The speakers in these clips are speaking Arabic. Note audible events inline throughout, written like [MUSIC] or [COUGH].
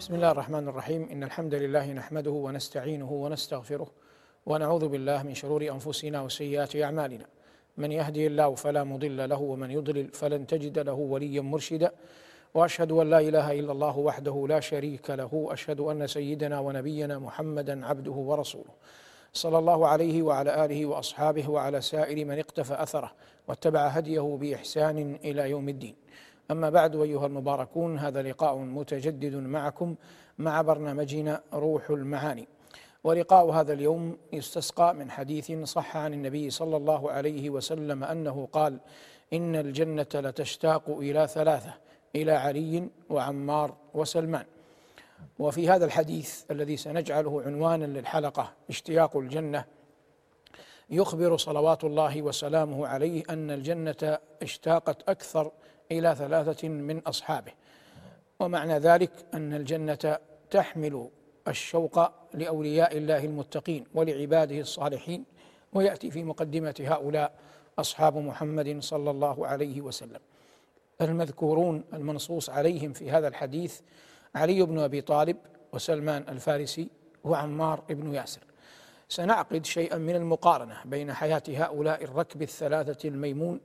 بسم الله الرحمن الرحيم إن الحمد لله نحمده ونستعينه ونستغفره ونعوذ بالله من شرور أنفسنا وسيئات أعمالنا من يهدي الله فلا مضل له ومن يضلل فلن تجد له وليا مرشدا واشهد ان لا اله الا الله وحده لا شريك له اشهد ان سيدنا ونبينا محمدا عبده ورسوله صلى الله عليه وعلى اله واصحابه وعلى سائر من اقتفى اثره واتبع هديه باحسان إلى يوم الدين أما بعد أيها المباركون هذا لقاء متجدد معكم مع برنامجنا روح المعاني. ولقاء هذا اليوم يستسقى من حديث صح عن النبي صلى الله عليه وسلم أنه قال إن الجنة لتشتاق إلى ثلاثة إلى علي وعمار وسلمان. وفي هذا الحديث الذي سنجعله عنوانا للحلقة اشتياق الجنة يخبر صلوات الله وسلامه عليه أن الجنة اشتاقت أكثر إلى ثلاثة من أصحابه. ومعنى ذلك أن الجنة تحمل الشوق لأولياء الله المتقين ولعباده الصالحين ويأتي في مقدمة هؤلاء أصحاب محمد صلى الله عليه وسلم. المذكورون المنصوص عليهم في هذا الحديث علي بن أبي طالب وسلمان الفارسي وعمار بن ياسر. سنعقد شيئا من المقارنة بين حياة هؤلاء الركب الثلاثة الميمون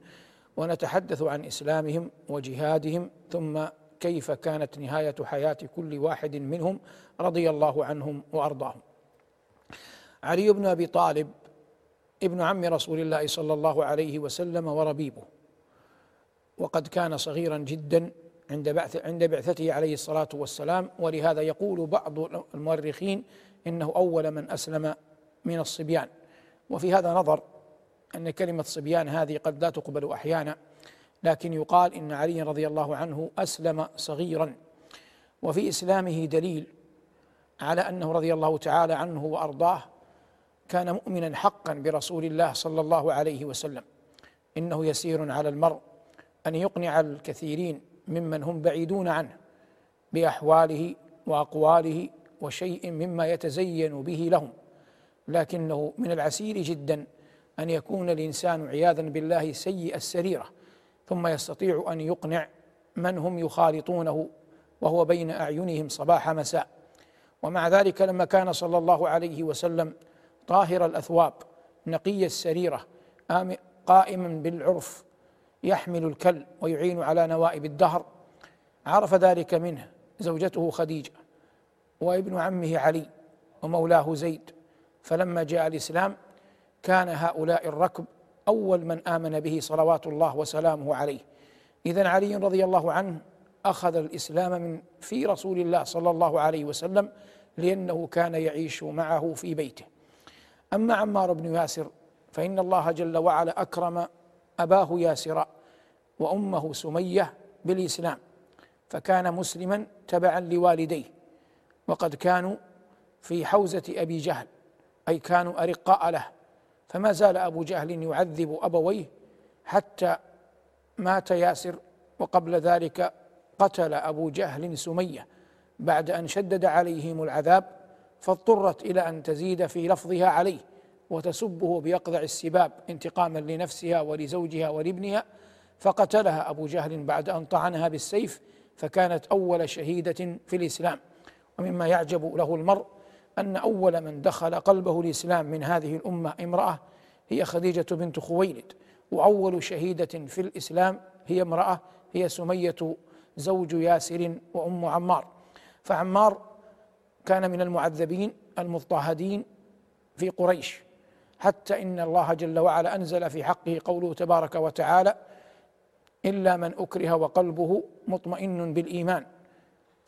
ونتحدث عن إسلامهم وجهادهم ثم كيف كانت نهاية حياة كل واحد منهم رضي الله عنهم وأرضاهم. علي بن أبي طالب ابن عم رسول الله صلى الله عليه وسلم وربيبه وقد كان صغيرا جدا عند بعث عند بعثته عليه الصلاة والسلام. ولهذا يقول بعض المؤرخين إنه أول من أسلم من الصبيان. وفي هذا نظر أن كلمة صبيان هذه قد لا تقبل أحيانا لكن يقال إن علي رضي الله عنه أسلم صغيرا. وفي إسلامه دليل على أنه رضي الله تعالى عنه وأرضاه كان مؤمنا حقا برسول الله صلى الله عليه وسلم. إنه يسير على المرء أن يقنع الكثيرين ممن هم بعيدون عنه بأحواله وأقواله وشيء مما يتزين به لهم لكنه من العسير جدا أن يكون الإنسان عياذا بالله سيء السريرة ثم يستطيع أن يقنع من هم يخالطونه وهو بين أعينهم صباح مساء. ومع ذلك لما كان صلى الله عليه وسلم طاهر الأثواب نقي السريرة قائما بالعرف يحمل الكل ويعين على نوائب الدهر عرف ذلك منه زوجته خديجة وابن عمه علي ومولاه زيد. فلما جاء الإسلام كان هؤلاء الركب أول من آمن به صلوات الله وسلامه عليه. اذا علي رضي الله عنه أخذ الإسلام من في رسول الله صلى الله عليه وسلم لأنه كان يعيش معه في بيته. أما عمار بن ياسر فإن الله جل وعلا أكرم أباه ياسرا وأمه سمية بالإسلام فكان مسلما تبعا لوالديه. وقد كانوا في حوزة أبي جهل أي كانوا أرقاء له. فما زال أبو جهل يعذب أبويه حتى مات ياسر وقبل ذلك قتل أبو جهل سمية بعد أن شدد عليهم العذاب فاضطرت إلى أن تزيد في لفظها عليه وتسبه بيقظع السباب انتقاما لنفسها ولزوجها ولابنها فقتلها أبو جهل بعد أن طعنها بالسيف فكانت أول شهيدة في الإسلام. ومما يعجب له المرء أن أول من دخل قلبه الإسلام من هذه الأمة امرأة هي خديجة بنت خويلد وأول شهيدة في الإسلام هي امرأة هي سمية زوج ياسر وأم عمار. فعمار كان من المعذبين المضطهدين في قريش حتى إن الله جل وعلا أنزل في حقه قوله تبارك وتعالى إلا من أكره وقلبه مطمئن بالإيمان.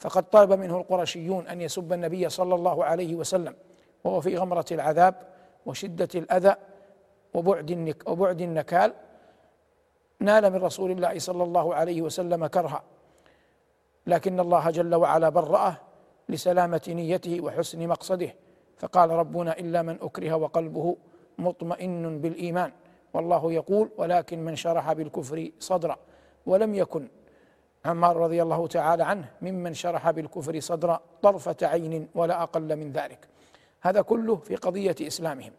فقد طلب منه القرشيون أن يسب النبي صلى الله عليه وسلم وهو في غمرة العذاب وشدة الأذى وبعد وبعد النكال نال من رسول الله صلى الله عليه وسلم كرها. لكن الله جل وعلا برأه لسلامة نيته وحسن مقصده. فقال ربنا إلا من أكره وقلبه مطمئن بالإيمان. والله يقول ولكن من شرح بالكفر صدرا ولم يكن عمار رضي الله تعالى عنه ممن شرح بالكفر صدرا طرفة عين ولا أقل من ذلك. هذا كله في قضية إسلامهم.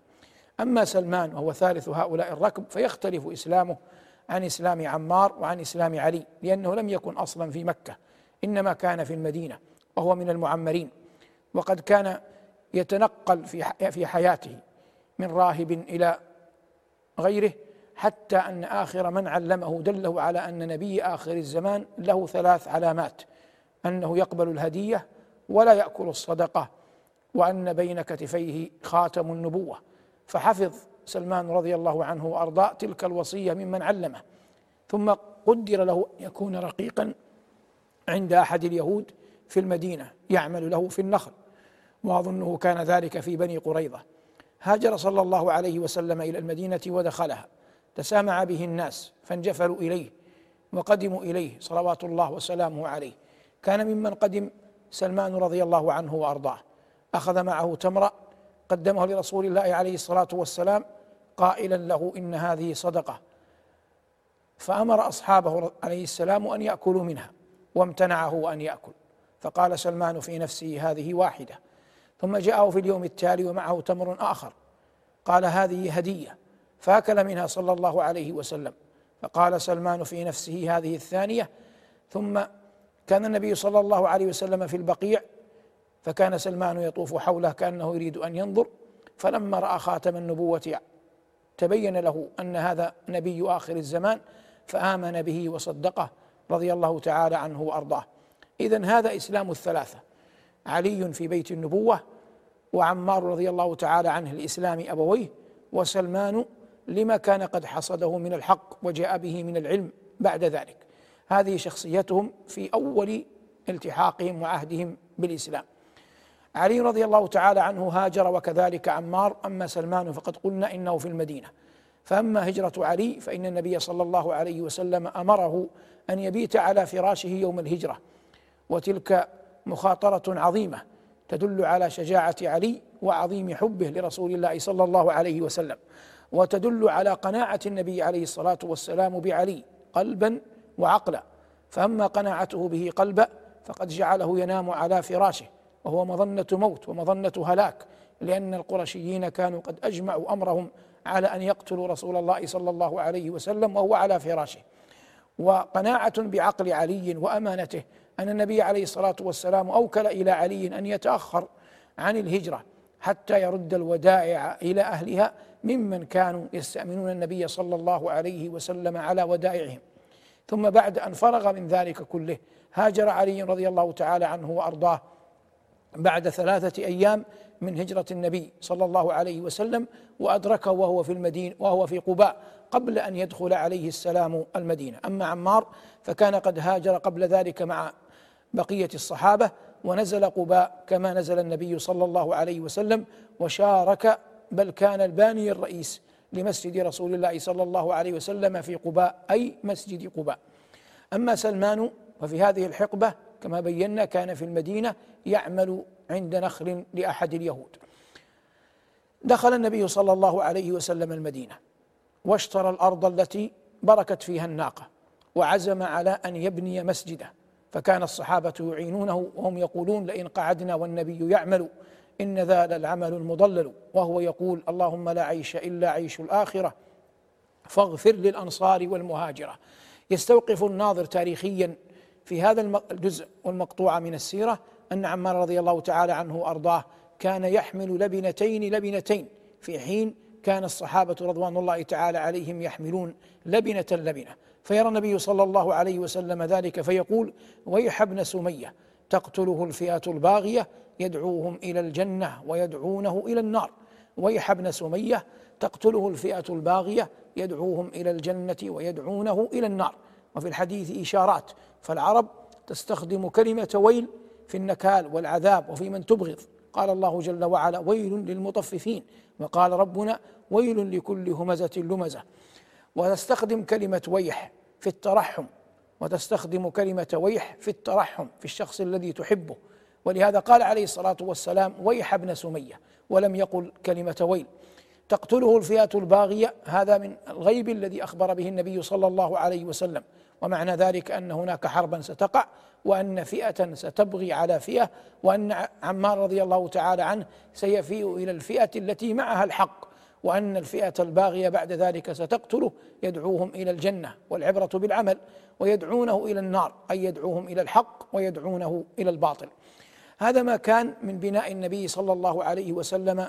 أما سلمان وهو ثالث هؤلاء الركب فيختلف إسلامه عن إسلام عمار وعن إسلام علي لأنه لم يكن أصلا في مكة إنما كان في المدينة وهو من المعمرين. وقد كان يتنقل في في حياته من راهب إلى غيره حتى أن آخر من علمه دله على أن نبي آخر الزمان له ثلاث علامات. أنه يقبل الهدية ولا يأكل الصدقة وأن بين كتفيه خاتم النبوة. فحفظ سلمان رضي الله عنه وأرضاه تلك الوصية ممن علمه. ثم قدر له أن يكون رقيقا عند أحد اليهود في المدينة يعمل له في النخل. وأظنه كان ذلك في بني قريظة. هاجر صلى الله عليه وسلم إلى المدينة ودخلها. تسامع به الناس فانجفلوا إليه وقدموا إليه صلوات الله وسلامه عليه. كان ممن قدم سلمان رضي الله عنه وأرضاه. أخذ معه تمرأ قدمه لرسول الله عليه الصلاة والسلام قائلا له إن هذه صدقة. فأمر أصحابه عليه السلام أن يأكلوا منها وامتنعه أن يأكل. فقال سلمان في نفسه هذه واحدة. ثم جاءه في اليوم التالي ومعه تمر آخر. قال هذه هدية. فأكل منها صلى الله عليه وسلم. فقال سلمان في نفسه هذه الثانية ثم كان النبي صلى الله عليه وسلم في البقيع فكان سلمان يطوف حوله كأنه يريد أن ينظر. فلما رأى خاتم النبوة تبين له أن هذا نبي آخر الزمان فآمن به وصدقه رضي الله تعالى عنه وأرضاه. اذا هذا إسلام الثلاثة. علي في بيت النبوة وعمار رضي الله تعالى عنه لاسلام أبويه وسلمان لما كان قد حصده من الحق وجاء به من العلم بعد ذلك. هذه شخصيتهم في أول التحاقهم وعهدهم بالإسلام. علي رضي الله تعالى عنه هاجر وكذلك عمار أما سلمان فقد قلنا إنه في المدينة. فأما هجرة علي فإن النبي صلى الله عليه وسلم أمره أن يبيت على فراشه يوم الهجرة. وتلك مخاطرة عظيمة تدل على شجاعة علي وعظيم حبه لرسول الله صلى الله عليه وسلم. وتدل على قناعة النبي عليه الصلاة والسلام بعلي قلبا وعقلا فأما قناعته به قلبا فقد جعله ينام على فراشه وهو مظنة موت ومظنة هلاك لأن القرشيين كانوا قد أجمعوا أمرهم على أن يقتلوا رسول الله صلى الله عليه وسلم وهو على فراشه. وقناعة بعقل علي وأمانته أن النبي عليه الصلاة والسلام أوكل إلى علي أن يتأخر عن الهجرة حتى يرد الودائع إلى أهلها ممن كانوا يستأمنون النبي صلى الله عليه وسلم على ودائعهم. ثم بعد أن فرغ من ذلك كله هاجر علي رضي الله تعالى عنه وأرضاه بعد ثلاثة أيام من هجرة النبي صلى الله عليه وسلم وأدركه وهو في المدينة وهو في قباء قبل أن يدخل عليه السلام المدينة. أما عمار فكان قد هاجر قبل ذلك مع بقية الصحابة ونزل قباء كما نزل النبي صلى الله عليه وسلم وشارك بل كان الباني الرئيس لمسجد رسول الله صلى الله عليه وسلم في قباء أي مسجد قباء. أما سلمان ففي هذه الحقبة كما بينا كان في المدينة يعمل عند نخل لأحد اليهود. دخل النبي صلى الله عليه وسلم المدينة واشترى الأرض التي بركت فيها الناقة وعزم على أن يبني مسجده. فكان الصحابة يعينونه وهم يقولون لئن قعدنا والنبي يعمل إن ذا للعمل المضلل وهو يقول اللهم لا عيش إلا عيش الآخرة فاغفر للأنصار والمهاجرة. يستوقف الناظر تاريخيا في هذا الجزء والمقطوعه من السيرة أن عمار رضي الله تعالى عنه وأرضاه كان يحمل لبنتين لبنتين في حين كان الصحابة رضوان الله تعالى عليهم يحملون لبنة لبنة. فيرى النبي صلى الله عليه وسلم ذلك فيقول ويح ابن سمية تقتله الفئة الباغية يدعوهم إلى الجنة ويدعونه إلى النار. ويح ابن سمية تقتله الفئة الباغية يدعوهم إلى الجنة ويدعونه إلى النار. وفي الحديث إشارات فالعرب تستخدم كلمة ويل في النكال والعذاب وفي من تبغض. قال الله جل وعلا ويل للمطففين. وقال ربنا ويل لكل همزة لمزة. وتستخدم كلمة ويح في الترحم. وتستخدم كلمة ويح في الترحم في الشخص الذي تحبه. ولهذا قال عليه الصلاة والسلام ويح ابن سمية ولم يقل كلمة ويل. تقتله الفئة الباغية هذا من الغيب الذي أخبر به النبي صلى الله عليه وسلم. ومعنى ذلك أن هناك حربا ستقع وأن فئة ستبغي على فئة وأن عمار رضي الله تعالى عنه سيفيء إلى الفئة التي معها الحق. وأن الفئة الباغية بعد ذلك ستقتله. يدعوهم إلى الجنة والعبرة بالعمل ويدعونه إلى النار أي يدعوهم إلى الحق ويدعونه إلى الباطل. هذا ما كان من بناء النبي صلى الله عليه وسلم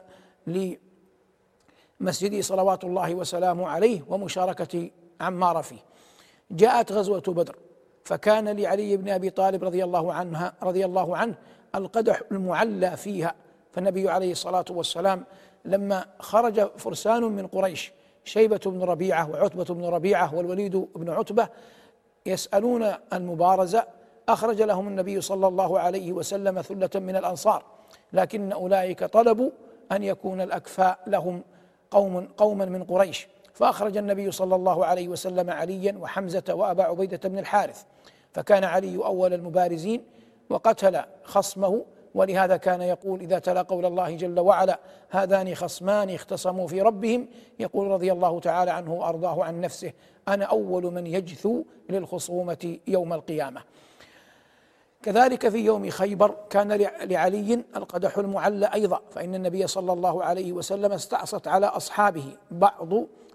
لمسجده صلوات الله وسلامه عليه ومشاركة عمار فيه. جاءت غزوة بدر فكان لعلي بن أبي طالب رضي الله عنها رضي الله عنه القدح المعلى فيها. فالنبي عليه الصلاة والسلام لما خرج فرسان من قريش شيبة بن ربيعة وعتبة بن ربيعة والوليد بن عتبة يسألون المبارزة أخرج لهم النبي صلى الله عليه وسلم ثلة من الأنصار لكن أولئك طلبوا أن يكون الأكفاء لهم قوم قوما من قريش. فأخرج النبي صلى الله عليه وسلم عليا وحمزة وأبا عبيدة بن الحارث فكان علي أول المبارزين وقتل خصمه ولهذا كان يقول إذا تلا قول الله جل وعلا هذان خصمان اختصموا في ربهم يقول رضي الله تعالى عنه وأرضاه عن نفسه أنا أول من يجثو للخصومة يوم القيامة. كذلك في يوم خيبر كان لعلي القدح المعلى أيضا فإن النبي صلى الله عليه وسلم استعصت على أصحابه بعض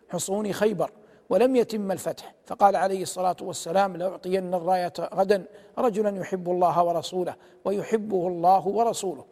حصون خيبر. ولم يتم الفتح. فقال عليه الصلاة والسلام لاعطين الراية غدا رجلا يحب الله ورسوله ويحبه الله ورسوله.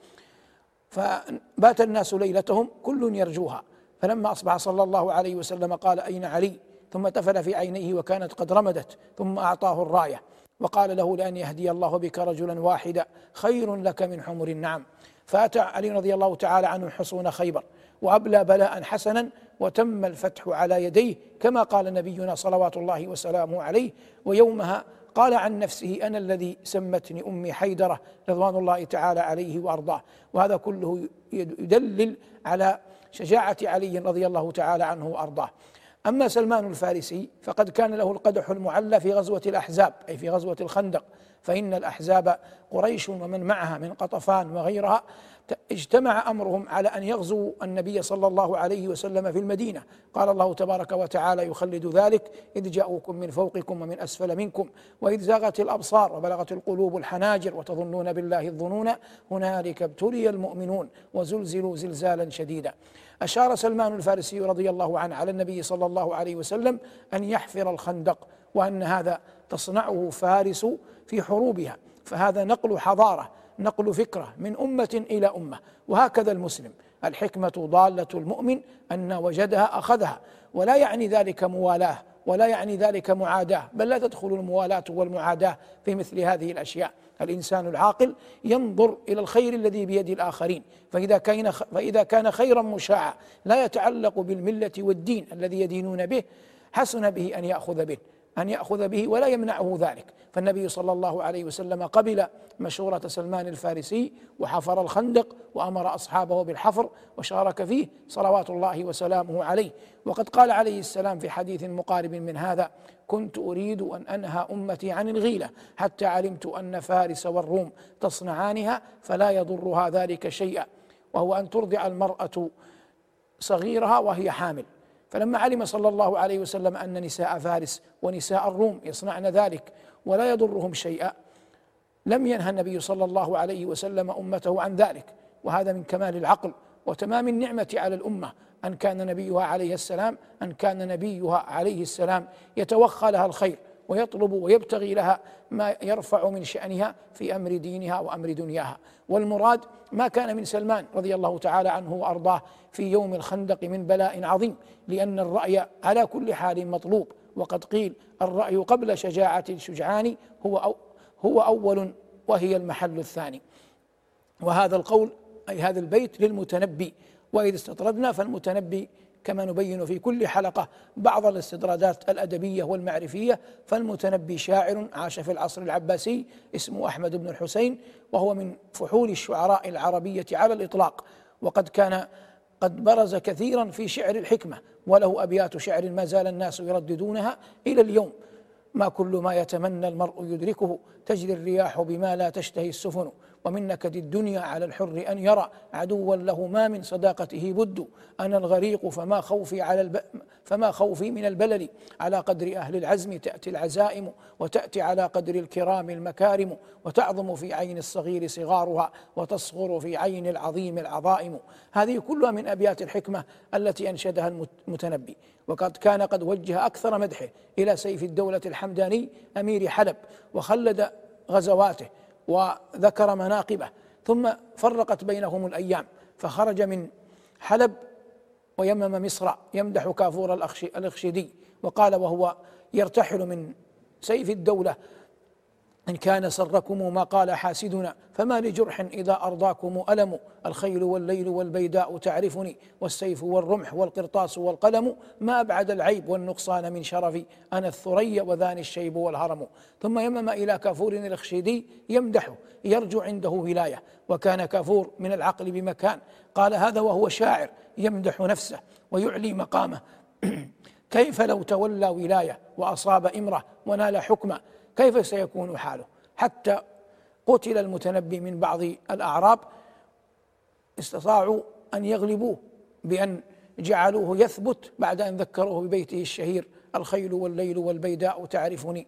فبات الناس ليلتهم كل يرجوها. فلما أصبح صلى الله عليه وسلم قال أين علي؟ ثم تفل في عينيه وكانت قد رمدت ثم أعطاه الراية. وقال له لأن يهدي الله بك رجلا واحدا خير لك من حمر النعم. فأتى علي رضي الله تعالى عنه حصون خيبر وأبلى بلاء حسنا وتم الفتح على يديه كما قال نبينا صلوات الله وسلامه عليه. ويومها قال عن نفسه أنا الذي سمتني أمي حيدرة رضوان الله تعالى عليه وأرضاه. وهذا كله يدلل على شجاعة علي رضي الله تعالى عنه وأرضاه. أما سلمان الفارسي فقد كان له القدح المعلى في غزوة الأحزاب أي في غزوة الخندق. فإن الأحزاب قريش ومن معها من قطفان وغيرها اجتمع أمرهم على أن يغزوا النبي صلى الله عليه وسلم في المدينة. قال الله تبارك وتعالى يخلد ذلك إذ جاءوكم من فوقكم ومن أسفل منكم وإذ زاغت الأبصار وبلغت القلوب الحناجر وتظنون بالله الظنون هنالك ابتلي المؤمنون وزلزلوا زلزالا شديدا. أشار سلمان الفارسي رضي الله عنه على النبي صلى الله عليه وسلم أن يحفر الخندق وأن هذا تصنعه فارس في حروبها فهذا نقل حضارة. نقل فكرة من أمة إلى أمة. وهكذا المسلم. الحكمة ضالة المؤمن أن وجدها أخذها. ولا يعني ذلك موالاة ولا يعني ذلك معاداة بل لا تدخل الموالاة والمعاداة في مثل هذه الأشياء. الإنسان العاقل ينظر إلى الخير الذي بيد الآخرين. فإذا كان فإذا كان خيرا مشاعا لا يتعلق بالملة والدين الذي يدينون به حسن به أن يأخذ به. أن يأخذ به ولا يمنعه ذلك. فالنبي صلى الله عليه وسلم قبل مشورة سلمان الفارسي وحفر الخندق وأمر أصحابه بالحفر وشارك فيه صلوات الله وسلامه عليه. وقد قال عليه السلام في حديث مقارب من هذا كنت أريد أن أنهى أمتي عن الغيلة حتى علمت أن فارس والروم تصنعانها فلا يضرها ذلك شيئا وهو أن ترضع المرأة صغيرها وهي حامل. فلما علم صلى الله عليه وسلم أن نساء فارس ونساء الروم يصنعن ذلك ولا يضرهم شيئا لم ينهى النبي صلى الله عليه وسلم أمته عن ذلك وهذا من كمال العقل وتمام النعمة على الأمة أن كان نبيها عليه السلام أن كان نبيها عليه السلام يتوخى لها الخير. ويطلب ويبتغي لها ما يرفع من شأنها في أمر دينها وأمر دنياها. والمراد ما كان من سلمان رضي الله تعالى عنه وأرضاه في يوم الخندق من بلاء عظيم لأن الرأي على كل حال مطلوب. وقد قيل الرأي قبل شجاعة الشجعان هو أو هو أول وهي المحل الثاني. وهذا القول أي هذا البيت للمتنبي. وإذا استطردنا فالمتنبي كما نبين في كل حلقة بعض الاستدراجات الأدبية والمعرفية. فالمتنبي شاعر عاش في العصر العباسي اسمه أحمد بن الحسين وهو من فحول الشعراء العربية على الإطلاق. وقد كان قد برز كثيرا في شعر الحكمة وله أبيات شعر ما زال الناس يرددونها إلى اليوم. ما كل ما يتمنى المرء يدركه تجري الرياح بما لا تشتهي السفن. ومن نكد الدنيا على الحر أن يرى. عدوا له ما من صداقته بد. أنا الغريق فما خوفي على الب... فما خوفي من البلل. على قدر أهل العزم تأتي العزائم وتأتي على قدر الكرام المكارم. وتعظم في عين الصغير صغارها وتصغر في عين العظيم العظائم. هذه كلها من أبيات الحكمة التي أنشدها المتنبي. وقد كان قد وجه أكثر مدحه إلى سيف الدولة الحمداني أمير حلب وخلد غزواته. وذكر مناقبه ثم فرقت بينهم الأيام فخرج من حلب ويمم مصر يمدح كافور الأخشدي وقال وهو يرتحل من سيف الدولة. إن كان سركم ما قال حاسدنا فما لجرح إذا أرضاكم ألم؟ الخيل والليل والبيداء تعرفني والسيف والرمح والقرطاس والقلم ما أبعد العيب والنقصان من شرفي؟ أنا الثريا وذاني الشيب والهرم. ثم يمم إلى كافور الأخشيدي يمدحه يرجو عنده ولاية. وكان كافور من العقل بمكان قال هذا وهو شاعر يمدح نفسه ويعلي مقامه. [CLEARS THROAT] كيف لو تولى ولاية وأصاب إمرة ونال حكمه؟ كيف سيكون حاله؟ حتى قتل المتنبي من بعض الأعراب استطاعوا أن يغلبوه بأن جعلوه يثبت بعد أن ذكروه ببيته الشهير الخيل والليل والبيداء تعرفني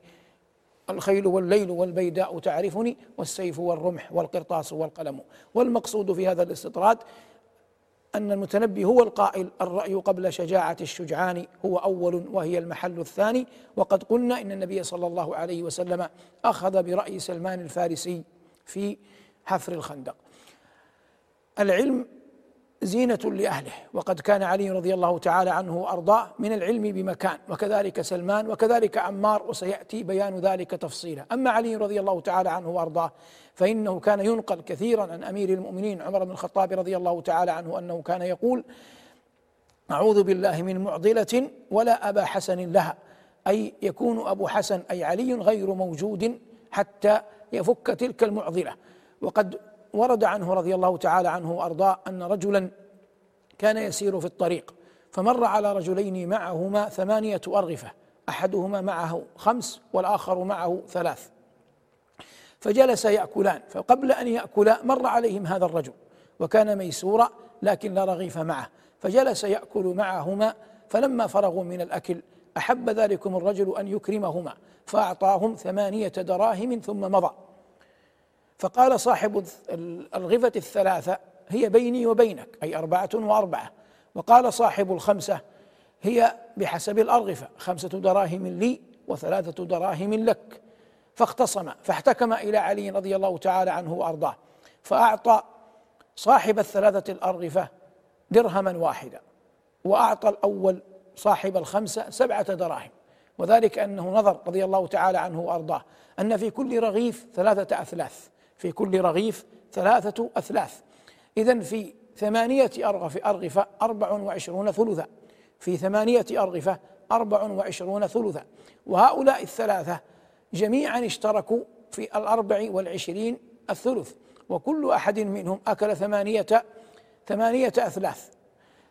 الخيل والليل والبيداء تعرفني والسيف والرمح والقرطاس والقلم. والمقصود في هذا الاستطراد أن المتنبي هو القائل الرأي قبل شجاعة الشجعان هو أول وهي المحل الثاني. وقد قلنا إن النبي صلى الله عليه وسلم أخذ برأي سلمان الفارسي في حفر الخندق. العلم زينة لأهله. وقد كان علي رضي الله تعالى عنه وأرضاه من العلم بمكان. وكذلك سلمان وكذلك عمار وسيأتي بيان ذلك تفصيلا. أما علي رضي الله تعالى عنه وأرضاه فإنه كان ينقل كثيرا عن أمير المؤمنين عمر بن الخطاب رضي الله تعالى عنه أنه كان يقول أعوذ بالله من معضلة ولا أبا حسن لها. أي يكون أبو حسن أي علي غير موجود حتى يفك تلك المعضلة. وقد ورد عنه رضي الله تعالى عنه وأرضاه أن رجلا كان يسير في الطريق فمر على رجلين معهما ثمانية أرغفة أحدهما معه خمس والآخر معه ثلاث. فجلس يأكلان فقبل أن يأكلا مر عليهم هذا الرجل وكان ميسورا لكن لا رغيف معه. فجلس يأكل معهما فلما فرغوا من الأكل أحب ذلكم الرجل أن يكرمهما فأعطاهم ثمانية دراهم ثم مضى. فقال صاحب الغفة الثلاثة هي بيني وبينك أي أربعة وأربعة. وقال صاحب الخمسة هي بحسب الأرغفة خمسة دراهم لي وثلاثة دراهم لك. فاختصم فاحتكم إلى علي رضي الله تعالى عنه وأرضاه. فأعطى صاحب الثلاثة الأرغفة درهما واحدا وأعطى الأول صاحب الخمسة سبعة دراهم. وذلك أنه نظر رضي الله تعالى عنه وأرضاه أن في كل رغيف ثلاثة أثلاث. في كل رغيف ثلاثة أثلاث. إذا في ثمانية أرغف أرغفة أربع وعشرون ثلثا. في ثمانية أرغفة أربع وعشرون ثلثا. وهؤلاء الثلاثة جميعا اشتركوا في الأربع والعشرين الثلث. وكل أحد منهم أكل ثمانية ثمانية أثلاث.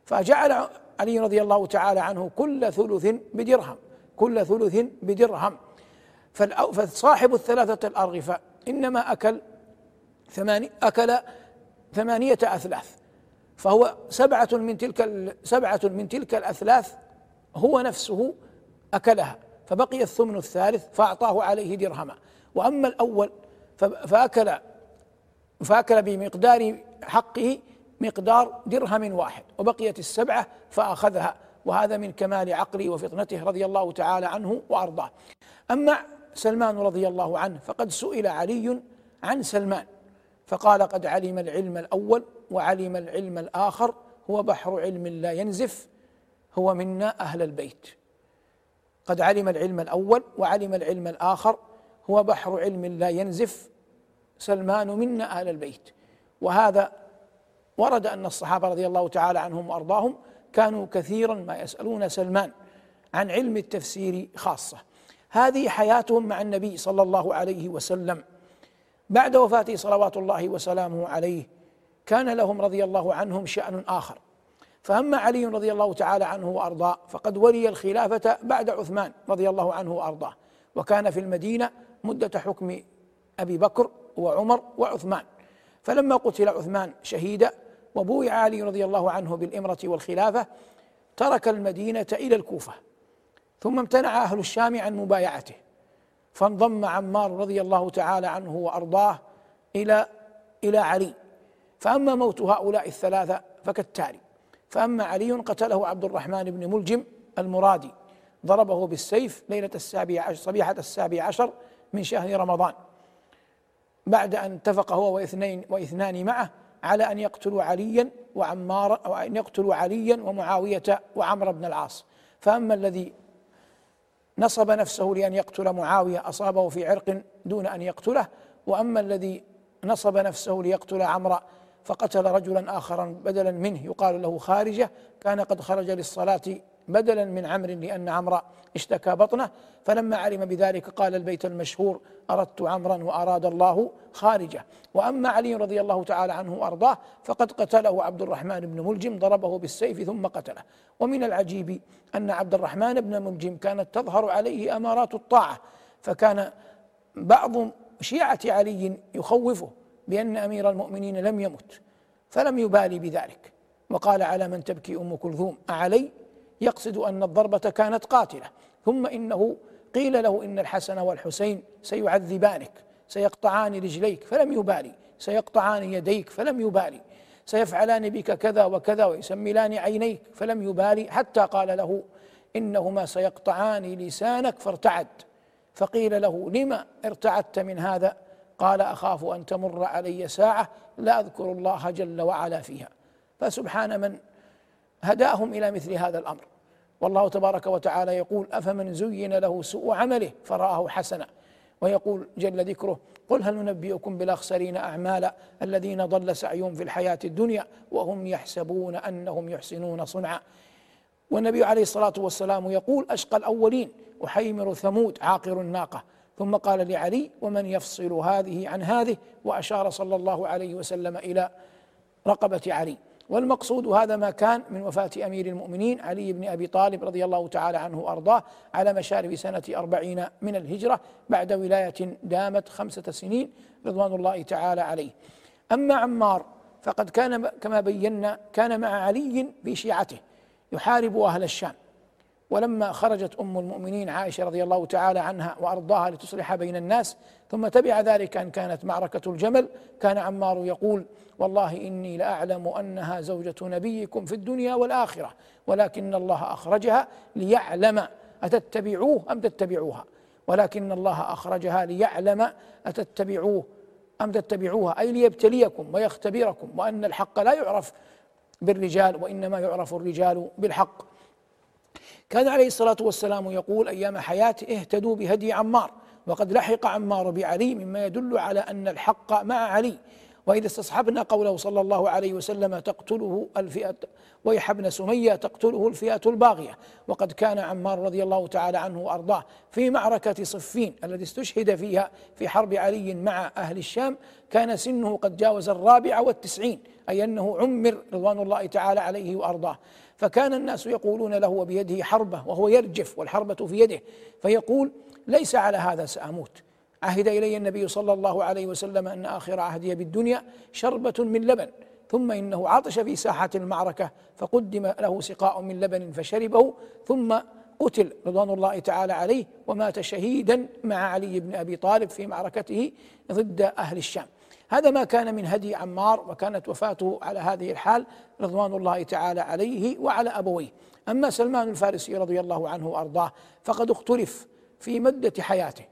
فجعل علي رضي الله تعالى عنه كل ثلث بدرهم كل ثلث بدرهم. فصاحب الثلاثة الأرغفة إنما أكل ثماني أكل ثمانية أثلاث. فهو سبعة من تلك سبعة من تلك الأثلاث هو نفسه أكلها. فبقي الثمن الثالث فأعطاه عليه درهما. وأما الأول فأكل فأكل بمقدار حقه مقدار درهم واحد. وبقيت السبعة فأخذها. وهذا من كمال عقله وفطنته رضي الله تعالى عنه وأرضاه. أما سلمان رضي الله عنه فقد سئل علي عن سلمان. فقال قد علم العلم الأول وعلم العلم الآخر هو بحر علم لا ينزف هو منا أهل البيت. قد علم العلم الأول وعلم العلم الآخر هو بحر علم لا ينزف سلمان منا أهل البيت. وهذا ورد أن الصحابة رضي الله تعالى عنهم وأرضاهم كانوا كثيرا ما يسألون سلمان عن علم التفسير خاصة. هذه حياتهم مع النبي صلى الله عليه وسلم. بعد وفاته صلوات الله وسلامه عليه كان لهم رضي الله عنهم شأن آخر. فأما علي رضي الله تعالى عنه وأرضاه فقد ولي الخلافة بعد عثمان رضي الله عنه وأرضاه. وكان في المدينة مدة حكم أبي بكر وعمر وعثمان. فلما قتل عثمان شهيدا وبويع علي رضي الله عنه بالإمرة والخلافة ترك المدينة إلى الكوفة. ثم امتنع أهل الشام عن مبايعته. فانضم عمار رضي الله تعالى عنه وأرضاه إلى إلى علي. فأما موت هؤلاء الثلاثة فكالتالي. فأما علي قتله عبد الرحمن بن ملجم المرادي. ضربه بالسيف ليلة السابع عشر صبيحة السابع عشر من شهر رمضان. بعد أن اتفق هو واثنين واثنان معه على أن يقتلوا عليا وعمار أو أن يقتلوا عليا ومعاوية وعمر بن العاص. فأما الذي نصب نفسه لأن يقتل معاوية أصابه في عرق دون أن يقتله. وأما الذي نصب نفسه ليقتل عمرو فقتل رجلا آخرا بدلا منه يقال له خارجة. كان قد خرج للصلاة بدلا من عمرو لأن عمرو اشتكى بطنه. فلما علم بذلك قال البيت المشهور أردت عمرا وأراد الله خارجه. وأما علي رضي الله تعالى عنه وأرضاه فقد قتله عبد الرحمن بن ملجم ضربه بالسيف ثم قتله. ومن العجيب أن عبد الرحمن بن ملجم كانت تظهر عليه أمارات الطاعة. فكان بعض شيعة علي يخوفه بأن أمير المؤمنين لم يمت فلم يبالي بذلك. وقال على من تبكي أم كلثوم؟ أعلي؟ يقصد أن الضربة كانت قاتلة. ثم إنه قيل له إن الحسن والحسين سيعذبانك سيقطعان رجليك فلم يبالي سيقطعان يديك فلم يبالي سيفعلان بك كذا وكذا ويسملان عينيك فلم يبالي حتى قال له إنهما سيقطعان لسانك فارتعد. فقيل له لما ارتعدت من هذا؟ قال أخاف أن تمر علي ساعة لا أذكر الله جل وعلا فيها. فسبحان من هداهم إلى مثل هذا الأمر. والله تبارك وتعالى يقول أفمن زين له سوء عمله فرآه حسنا. ويقول جل ذكره قل هل ننبئكم بالأخسرين أعمالا الذين ضل سعيهم في الحياة الدنيا وهم يحسبون أنهم يحسنون صنعا. والنبي عليه الصلاة والسلام يقول أشقى الأولين وحيمر ثمود عاقر الناقة. ثم قال لعلي ومن يفصل هذه عن هذه؟ وأشار صلى الله عليه وسلم إلى رقبة علي. والمقصود هذا ما كان من وفاة أمير المؤمنين علي بن أبي طالب رضي الله تعالى عنه وأرضاه على مشارف سنة أربعين من الهجرة بعد ولاية دامت خمسة سنين رضوان الله تعالى عليه. أما عمار فقد كان كما بينا كان مع علي في شيعته يحارب أهل الشام. ولما خرجت أم المؤمنين عائشة رضي الله تعالى عنها وأرضاها لتصلح بين الناس ثم تبع ذلك أن كانت معركة الجمل كان عمار يقول والله إني لأعلم أنها زوجة نبيكم في الدنيا والآخرة ولكن الله أخرجها ليعلم أتتبعوه أم تتبعوها ولكن الله أخرجها ليعلم أتتبعوه أم تتبعوها أي ليبتليكم ويختبركم وأن الحق لا يعرف بالرجال وإنما يعرف الرجال بالحق. كان عليه الصلاة والسلام يقول أيام حياته اهتدوا بهدي عمار وقد لحق عمار بعلي مما يدل على أن الحق مع علي. وإذا استصحبنا قوله صلى الله عليه وسلم تقتله الفئة ويح ابن سمية تقتله الفئة الباغية. وقد كان عمار رضي الله تعالى عنه وأرضاه في معركة صفين الذي استشهد فيها في حرب علي مع أهل الشام. كان سنه قد جاوز الرابع والتسعين أي أنه عمر رضوان الله تعالى عليه وأرضاه. فكان الناس يقولون له وبيده حربة وهو يرجف والحربة في يده فيقول ليس على هذا سأموت. عهد إلي النبي صلى الله عليه وسلم أن آخر عهدي بالدنيا شربة من لبن ثم إنه عطش في ساحة المعركة فقدم له سقاء من لبن فشربه ثم قتل رضوان الله تعالى عليه ومات شهيدا مع علي بن أبي طالب في معركته ضد أهل الشام. هذا ما كان من هدي عمار وكانت وفاته على هذه الحال رضوان الله تعالى عليه وعلى أبويه. أما سلمان الفارسي رضي الله عنه وأرضاه فقد اختلف في مدة حياته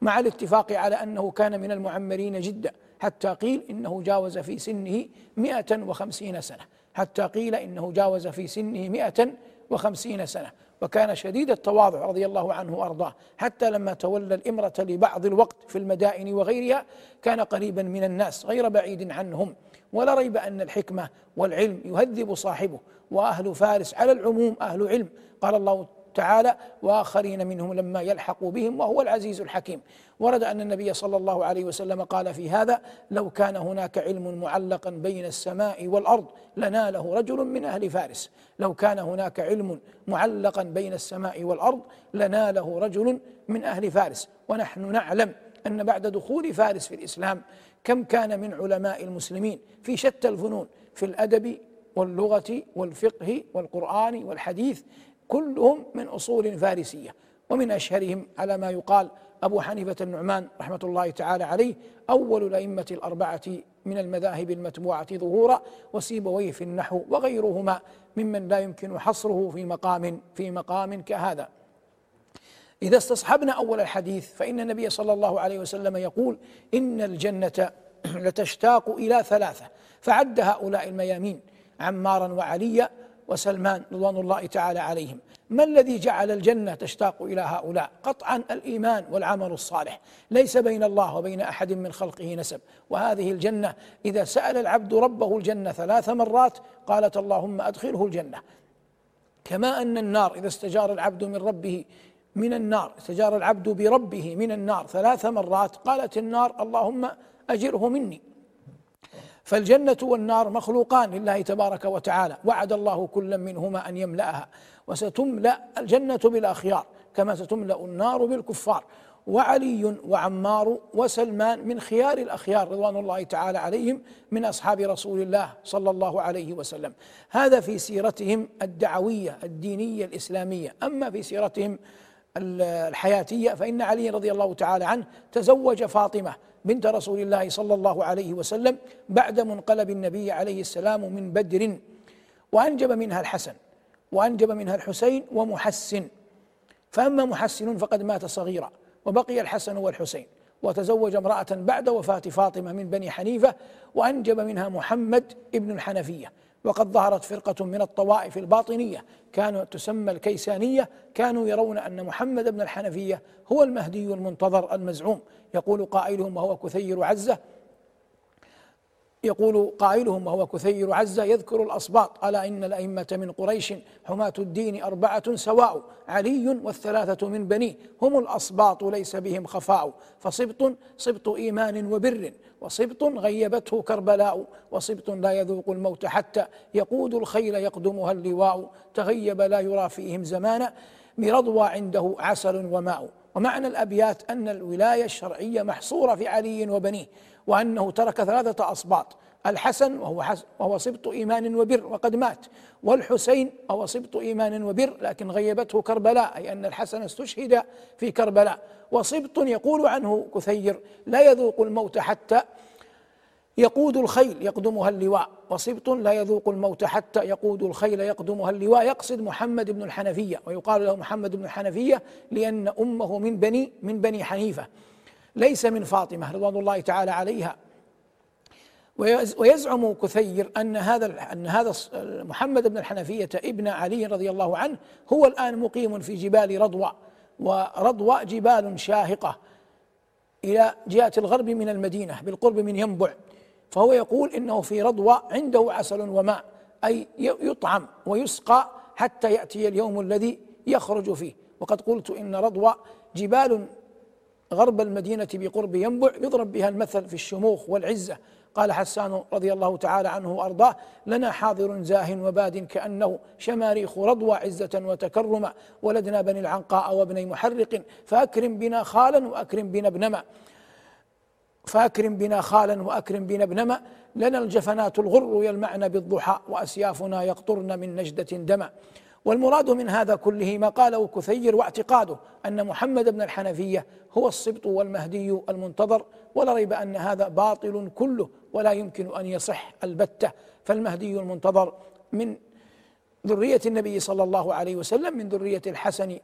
مع الاتفاق على أنه كان من المعمرين جدا حتى قيل إنه جاوز في سنه مئة وخمسين سنة حتى قيل إنه جاوز في سنه مئة وخمسين سنة. وكان شديد التواضع رضي الله عنه وأرضاه. حتى لما تولى الإمرة لبعض الوقت في المدائن وغيرها كان قريبا من الناس غير بعيد عنهم. ولا ريب أن الحكمة والعلم يهذب صاحبه. وأهل فارس على العموم أهل علم. قال الله تعالى وآخرين منهم لما يلحقوا بهم وهو العزيز الحكيم. ورد أن النبي صلى الله عليه وسلم قال في هذا لو كان هناك علم معلقا بين السماء والأرض لناله رجل من أهل فارس. لو كان هناك علم معلقا بين السماء والأرض لناله رجل من أهل فارس. ونحن نعلم أن بعد دخول فارس في الإسلام كم كان من علماء المسلمين في شتى الفنون في الأدب واللغة والفقه والقرآن والحديث كلهم من أصول فارسية. ومن أشهرهم على ما يقال أبو حنيفة النعمان رحمة الله تعالى عليه أول الأئمة الأربعة من المذاهب المتبوعة ظهورا وسيبويه في النحو وغيرهما ممن لا يمكن حصره في مقام في مقام كهذا. إذا استصحبنا أول الحديث فإن النبي صلى الله عليه وسلم يقول إن الجنة [CLEARS THROAT] لتشتاق إلى ثلاثة فعد هؤلاء الميامين عمارا وعليا وسلمان رضوان الله تعالى عليهم. ما الذي جعل الجنة تشتاق إلى هؤلاء؟ قطعا الإيمان والعمل الصالح. ليس بين الله وبين أحد من خلقه نسب. وهذه الجنة إذا سأل العبد ربه الجنة ثلاث مرات قالت اللهم أدخله الجنة. كما أن النار إذا استجار العبد من ربه من النار استجار العبد بربه من النار ثلاث مرات قالت النار اللهم أجره مني. فالجنة والنار مخلوقان لله تبارك وتعالى. وعد الله كلا منهما أن يملأها. وستملأ الجنة بالأخيار كما ستملأ النار بالكفار. وعلي وعمار وسلمان من خيار الأخيار رضوان الله تعالى عليهم من أصحاب رسول الله صلى الله عليه وسلم. هذا في سيرتهم الدعوية الدينية الإسلامية. أما في سيرتهم الحياتية فإن علي رضي الله تعالى عنه تزوج فاطمة بنت رسول الله صلى الله عليه وسلم بعد منقلب النبي عليه السلام من بدر وأنجب منها الحسن وأنجب منها الحسين ومحسن. فأما محسن فقد مات صغيرا وبقي الحسن والحسين. وتزوج امرأة بعد وفاة فاطمة من بني حنيفة وأنجب منها محمد ابن الحنفية. وقد ظهرت فرقة من الطوائف الباطنية كانوا تسمى الكيسانية كانوا يرون أن محمد بن الحنفية هو المهدي المنتظر المزعوم يقول قائلهم وهو كثير عزة يقول قائلهم وهو كثير عزة يذكر الأصباط ألا إن الأئمة من قريش حماة الدين أربعة سواء علي والثلاثة من بنيه هم الأصباط ليس بهم خفاء فصبط صبط إيمان وبر وصبط غيبته كربلاء وصبط لا يذوق الموت حتى يقود الخيل يقدمها اللواء تغيب لا يرى فيهم زمانا مرضوى عنده عسل وماء. ومعنى الأبيات أن الولاية الشرعية محصورة في علي وبنيه وأنه ترك ثلاثة أصباط الحسن وهو حسن وهو سبط إيمان وبر وقد مات والحسين وهو سبط إيمان وبر لكن غيبته كربلاء أي أن الحسن استشهد في كربلاء وسبط يقول عنه كثير لا يذوق الموت حتى يقود الخيل يقدمها اللواء. وسبط لا يذوق الموت حتى يقود الخيل يقدمها اللواء. يقصد محمد بن الحنفية. ويقال له محمد بن الحنفية لأن أمه من بني من بني حنيفة. ليس من فاطمة رضوان الله تعالى عليها. ويزعم كثير أن هذا أن هذا محمد بن الحنفية ابن علي رضي الله عنه هو الآن مقيم في جبال رضوى. ورضوى جبال شاهقة إلى جهة الغرب من المدينة بالقرب من ينبع. فهو يقول إنه في رضوى عنده عسل وماء أي يطعم ويسقى حتى يأتي اليوم الذي يخرج فيه. وقد قلت إن رضوى جبال غرب المدينة بقرب ينبع يضرب بها المثل في الشموخ والعزة. قال حسان رضي الله تعالى عنه وأرضاه لنا حاضر زاه وباد كأنه شماريخ رضوى عزة وتكرما. ولدنا بني العنقاء وابني محرق فأكرم بنا خالا وأكرم بنا ابنما فأكرم بنا خالا وأكرم بنا ابنما لنا الجفنات الغر يلمعن بالضحى وأسيافنا يقطرن من نجدة دما. والمراد من هذا كله ما قاله كثير واعتقاده أن محمد بن الحنفية هو السبط والمهدي المنتظر ولا ريب أن هذا باطل كله ولا يمكن أن يصح البتة. فالمهدي المنتظر من ذرية النبي صلى الله عليه وسلم من ذرية الحسن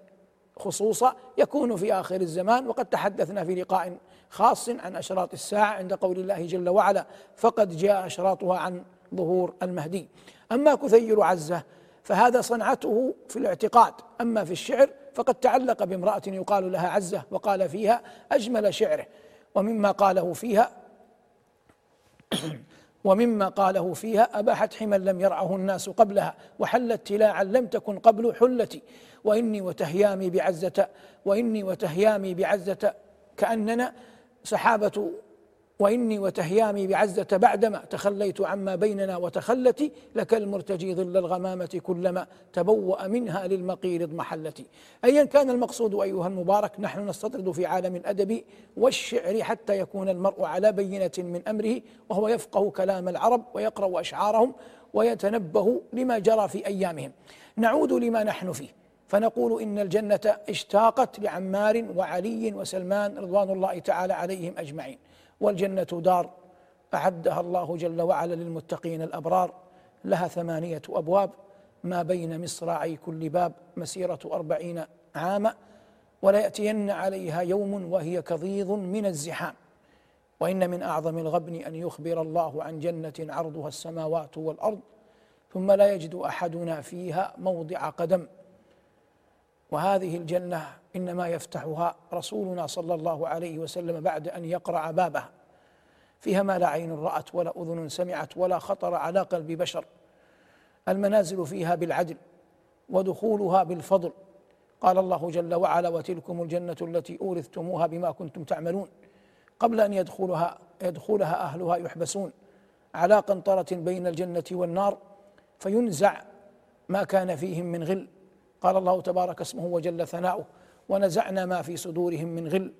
خصوصا يكون في آخر الزمان وقد تحدثنا في لقاء خاص عن أشراط الساعة عند قول الله جل وعلا فقد جاء أشراطها عن ظهور المهدي. أما كثير عزة فهذا صنعته في الاعتقاد. أما في الشعر فقد تعلق بامرأة يقال لها عزة وقال فيها أجمل شعره. ومما قاله فيها [COUGHS] ومما قاله فيها أباحت حما لم يرعه الناس قبلها وحلت تلاعا لم تكن قبل حلتي. وإني وتهيامي بعزة وإني وتهيامي بعزة كأننا سحابة وإني وتهيامي بعزة بعدما تخليت عما بيننا وتخلتي لك المرتجي ظل الغمامة كلما تبوأ منها للمقير محلتي أيا كان المقصود أيها المبارك نحن نستطرد في عالم الأدب والشعر حتى يكون المرء على بينة من أمره وهو يفقه كلام العرب ويقرأ أشعارهم ويتنبه لما جرى في أيامهم. نعود لما نحن فيه. فنقول إن الجنة اشتاقت لعمار وعلي وسلمان رضوان الله تعالى عليهم أجمعين والجنة دار أعدها الله جل وعلا للمتقين الأبرار لها ثمانية أبواب ما بين مصراعي كل باب مسيرة أربعين عاما وليأتين عليها يوم وهي كظيظ من الزحام. وإن من أعظم الغبن أن يخبر الله عن جنة عرضها السماوات والأرض ثم لا يجد أحدنا فيها موضع قدم. وهذه الجنة إنما يفتحها رسولنا صلى الله عليه وسلم بعد أن يقرع بابها. فيها ما لا عين رأت ولا أذن سمعت ولا خطر على قلب بشر. المنازل فيها بالعدل ودخولها بالفضل. قال الله جل وعلا وتلكم الجنة التي أورثتموها بما كنتم تعملون قبل أن يدخلها يدخلها أهلها يحبسون على قنطرة بين الجنة والنار فينزع ما كان فيهم من غل. قال الله تبارك اسمه وجل ثناؤه ونزعنا ما في صدورهم من غل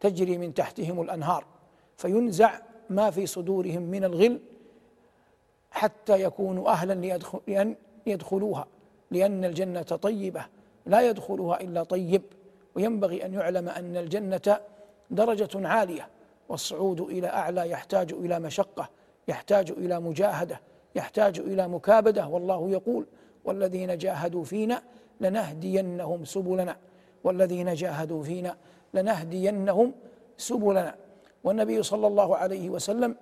تجري من تحتهم الأنهار فينزع ما في صدورهم من الغل حتى يكونوا أهلا لأن يدخلوها لأن الجنة طيبة لا يدخلها إلا طيب وينبغي أن يعلم أن الجنة درجة عالية والصعود إلى أعلى يحتاج إلى مشقة يحتاج إلى مجاهدة يحتاج إلى مكابدة والله يقول والذين جاهدوا فينا لنهدينهم سبلنا. والذين جاهدوا فينا لنهدينهم سبلنا. والنبي صلى الله عليه وسلم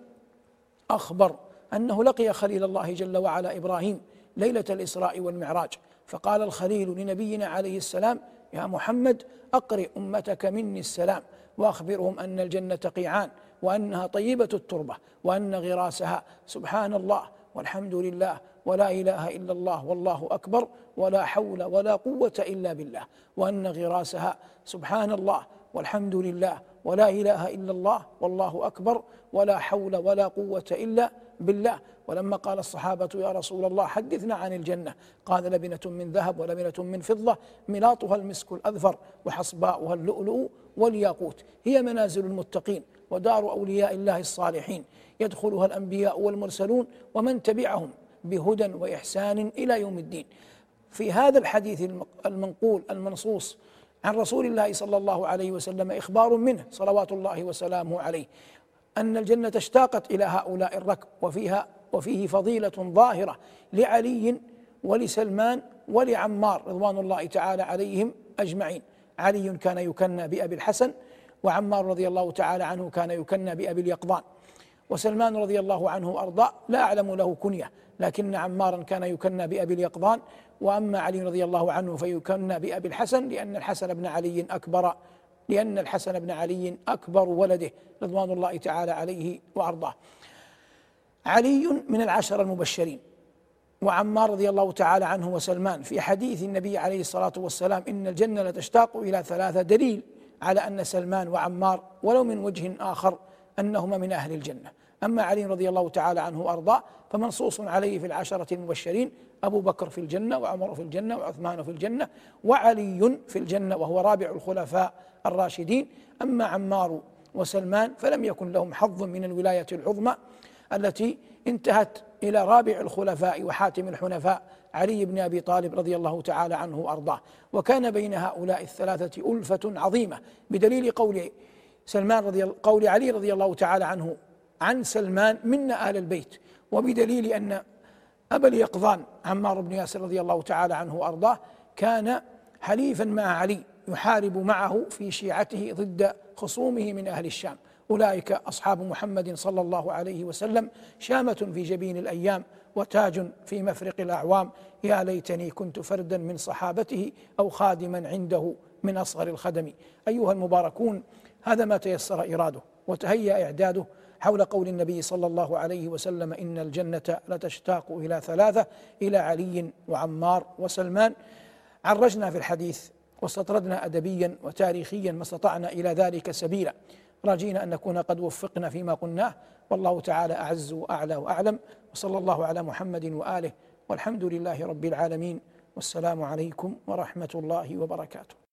أخبر أنه لقي خليل الله جل وعلا إبراهيم ليلة الإسراء والمعراج. فقال الخليل لنبينا عليه السلام يا محمد أقرئ أمتك مني السلام وأخبرهم أن الجنة قيعان وأنها طيبة التربة وأن غراسها سبحان الله والحمد لله ولا إله إلا الله والله أكبر ولا حول ولا قوة إلا بالله وأن غراسها سبحان الله والحمد لله ولا إله إلا الله والله أكبر ولا حول ولا قوة إلا بالله ولما قال الصحابة يا رسول الله حدثنا عن الجنة قال لبنة من ذهب ولبنة من فضة ملاطها المسك الاذفر وحصباؤها اللؤلؤ والياقوت هي منازل المتقين ودار أولياء الله الصالحين يدخلها الأنبياء والمرسلون ومن تبعهم بهدى وإحسان إلى يوم الدين. في هذا الحديث المنقول المنصوص عن رسول الله صلى الله عليه وسلم إخبار منه صلوات الله وسلامه عليه أن الجنة اشتاقت إلى هؤلاء الركب وفيها وفيه فضيلة ظاهرة لعلي ولسلمان ولعمار رضوان الله تعالى عليهم أجمعين. علي كان يكنى بأبي الحسن وعمار رضي الله تعالى عنه كان يكنى بأبي اليقظان. وسلمان رضي الله عنه وارضاه لا أعلم له كنية لكن عمارا كان يكنى بأبي اليقظان وأما علي رضي الله عنه فيكنى بأبي الحسن لأن الحسن بن علي أكبر لأن الحسن بن علي أكبر ولده رضوان الله تعالى عليه وأرضاه. علي من العشر المبشرين وعمار رضي الله تعالى عنه وسلمان في حديث النبي عليه الصلاة والسلام إن الجنة لتشتاق إلى ثلاثة دليل على أن سلمان وعمار ولو من وجه آخر أنهما من أهل الجنة. أما علي رضي الله تعالى عنه وأرضاه فمنصوص عليه في العشرة المبشرين أبو بكر في الجنة وعمر في الجنة وعثمان في الجنة وعلي في الجنة وهو رابع الخلفاء الراشدين. أما عمار وسلمان فلم يكن لهم حظ من الولاية العظمى التي انتهت إلى رابع الخلفاء وحاتم الحنفاء علي بن أبي طالب رضي الله تعالى عنه وأرضاه. وكان بين هؤلاء الثلاثة ألفة عظيمة بدليل قول سلمان رضي قول علي رضي الله تعالى عنه عن سلمان منا آل البيت. وبدليل أن أبا اليقظان عمار بن ياسر رضي الله تعالى عنه وأرضاه كان حليفا مع علي يحارب معه في شيعته ضد خصومه من أهل الشام. أولئك أصحاب محمد صلى الله عليه وسلم شامة في جبين الأيام وتاج في مفرق الأعوام. يا ليتني كنت فردا من صحابته أو خادما عنده من أصغر الخدم. أيها المباركون هذا ما تيسر إراده وتهيأ إعداده حول قول النبي صلى الله عليه وسلم إن الجنة لتشتاق إلى ثلاثة إلى علي وعمار وسلمان. عرجنا في الحديث واستطردنا ادبيا وتاريخيا ما استطعنا إلى ذلك سبيلا. راجين أن نكون قد وفقنا فيما قلناه. والله تعالى أعز وأعلى وأعلم. وصلى الله على محمد وآله. والحمد لله رب العالمين. والسلام عليكم ورحمة الله وبركاته.